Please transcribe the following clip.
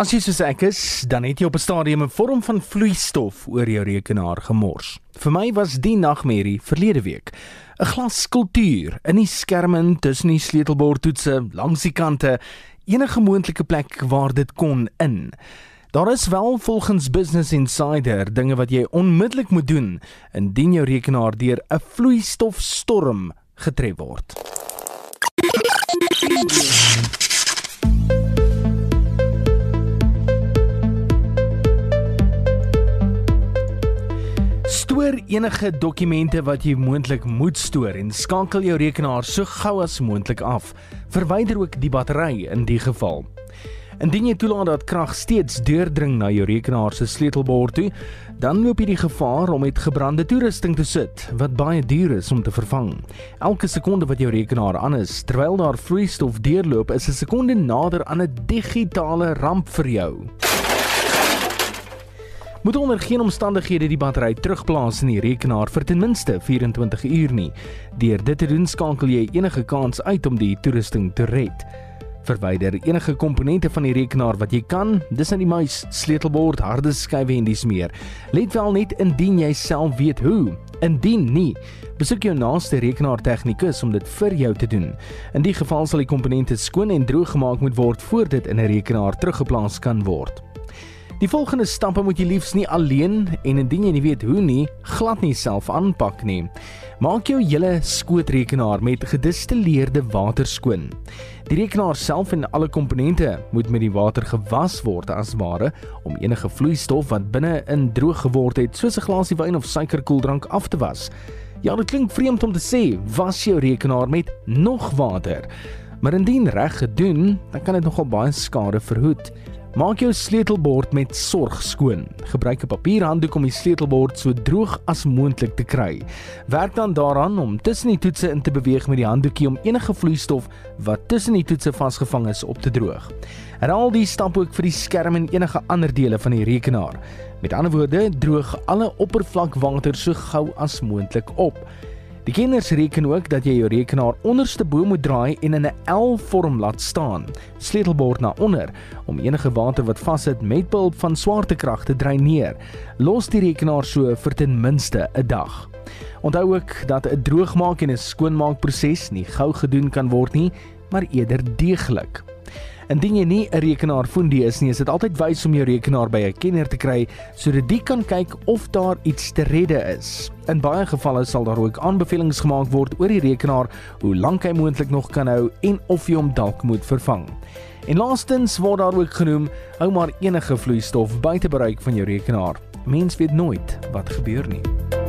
As jy soos ek is, dan het jy op 'n stadium 'n vorm van vloeistof oor jou rekenaar gemors. Vir my was die nagmerrie verlede week. 'n Glas skulptuur in die skerm tussen die sleutelbordtoetse langs die kante, enige moontlike plek waar dit kon in. Daar is wel volgens Business Insider dinge wat jy onmiddellik moet doen indien jou rekenaar deur 'n vloeistofstorm getref word. Stoor enige dokumente wat jy moontlik moet stoor en skakel jou rekenaar so gou as moontlik af. Verwyder ook die battery in die geval. Indien jy toelaat dat krag steeds deurdring na jou rekenaar se sleutelbord toe, dan loop jy die gevaar om met gebrande toerusting te sit wat baie duur is om te vervang. Elke sekonde wat jou rekenaar aan is terwyl daar vloeistof deurloop, is 'n sekonde nader aan 'n digitale ramp vir jou. Moet onder geen omstandighede die battery terugplaas in die rekenaar vir ten minste 24 uur nie. Deur dit te doen skakel jy enige kans uit om die toerusting te red. Verwyder enige komponente van die rekenaar wat jy kan, dis in die muis, sleutelbord, harde skywe en dis meer. Let wel net indien jy self weet hoe. Indien nie, besoek jou naaste rekenaartegnikus om dit vir jou te doen. In die geval sal die komponente skoon en droog gemaak moet word voor dit in 'n rekenaar teruggeplaas kan word. Die volgende stappe moet jy liefs nie alleen en indien jy nie weet hoe nie, glad nie self aanpak nie. Maak jou hele skootrekenaar met gedistilleerde water skoon. Die rekenaar self en alle komponente moet met die water gewas word as ware om enige vloeistof wat binne in droog geword het, soos 'n glasie wyn of suikerkoeldrank af te was. Ja, dit klink vreemd om te sê, was jou rekenaar met nog water. Maar indien reg gedoen, dan kan dit nogal baie skade verhoed. Maak jou sleutelbord met sorg skoon. Gebruik 'n papierhanddoek om die sleutelbord so droog as moontlik te kry. Werk dan daaraan om tussen die toetse in te beweeg met die handdoekie om enige vloeistof wat tussen die toetse vasgevang is op te droog. Herhaal die stap ook vir die skerm en enige ander dele van die rekenaar. Met ander woorde, droog alle oppervlakwater so gou as moontlik op. Die kenners reken ook dat jy jou rekenaar onderste bo moet draai en in 'n L-vorm laat staan, sleutelbord na onder om enige water wat vassit met behulp van swaartekrag te dreineer. Los die rekenaar so vir ten minste 'n dag. Onthou ook dat 'n droogmaak en 'n skoonmaakproses nie gou gedoen kan word nie, maar eerder deeglik. Indien jy nie 'n rekenaar fundie is nie, is dit altyd wys om jou rekenaar by 'n kenner te kry sodat die kan kyk of daar iets te redde is. In baie gevalle sal daar ook aanbevelings gemaak word oor die rekenaar, hoe lank hy moontlik nog kan hou en of jy hom dalk moet vervang. En laastens word daar ook genoem, hou maar enige vloeistof buite bereik van jou rekenaar. Mens weet nooit wat gebeur nie.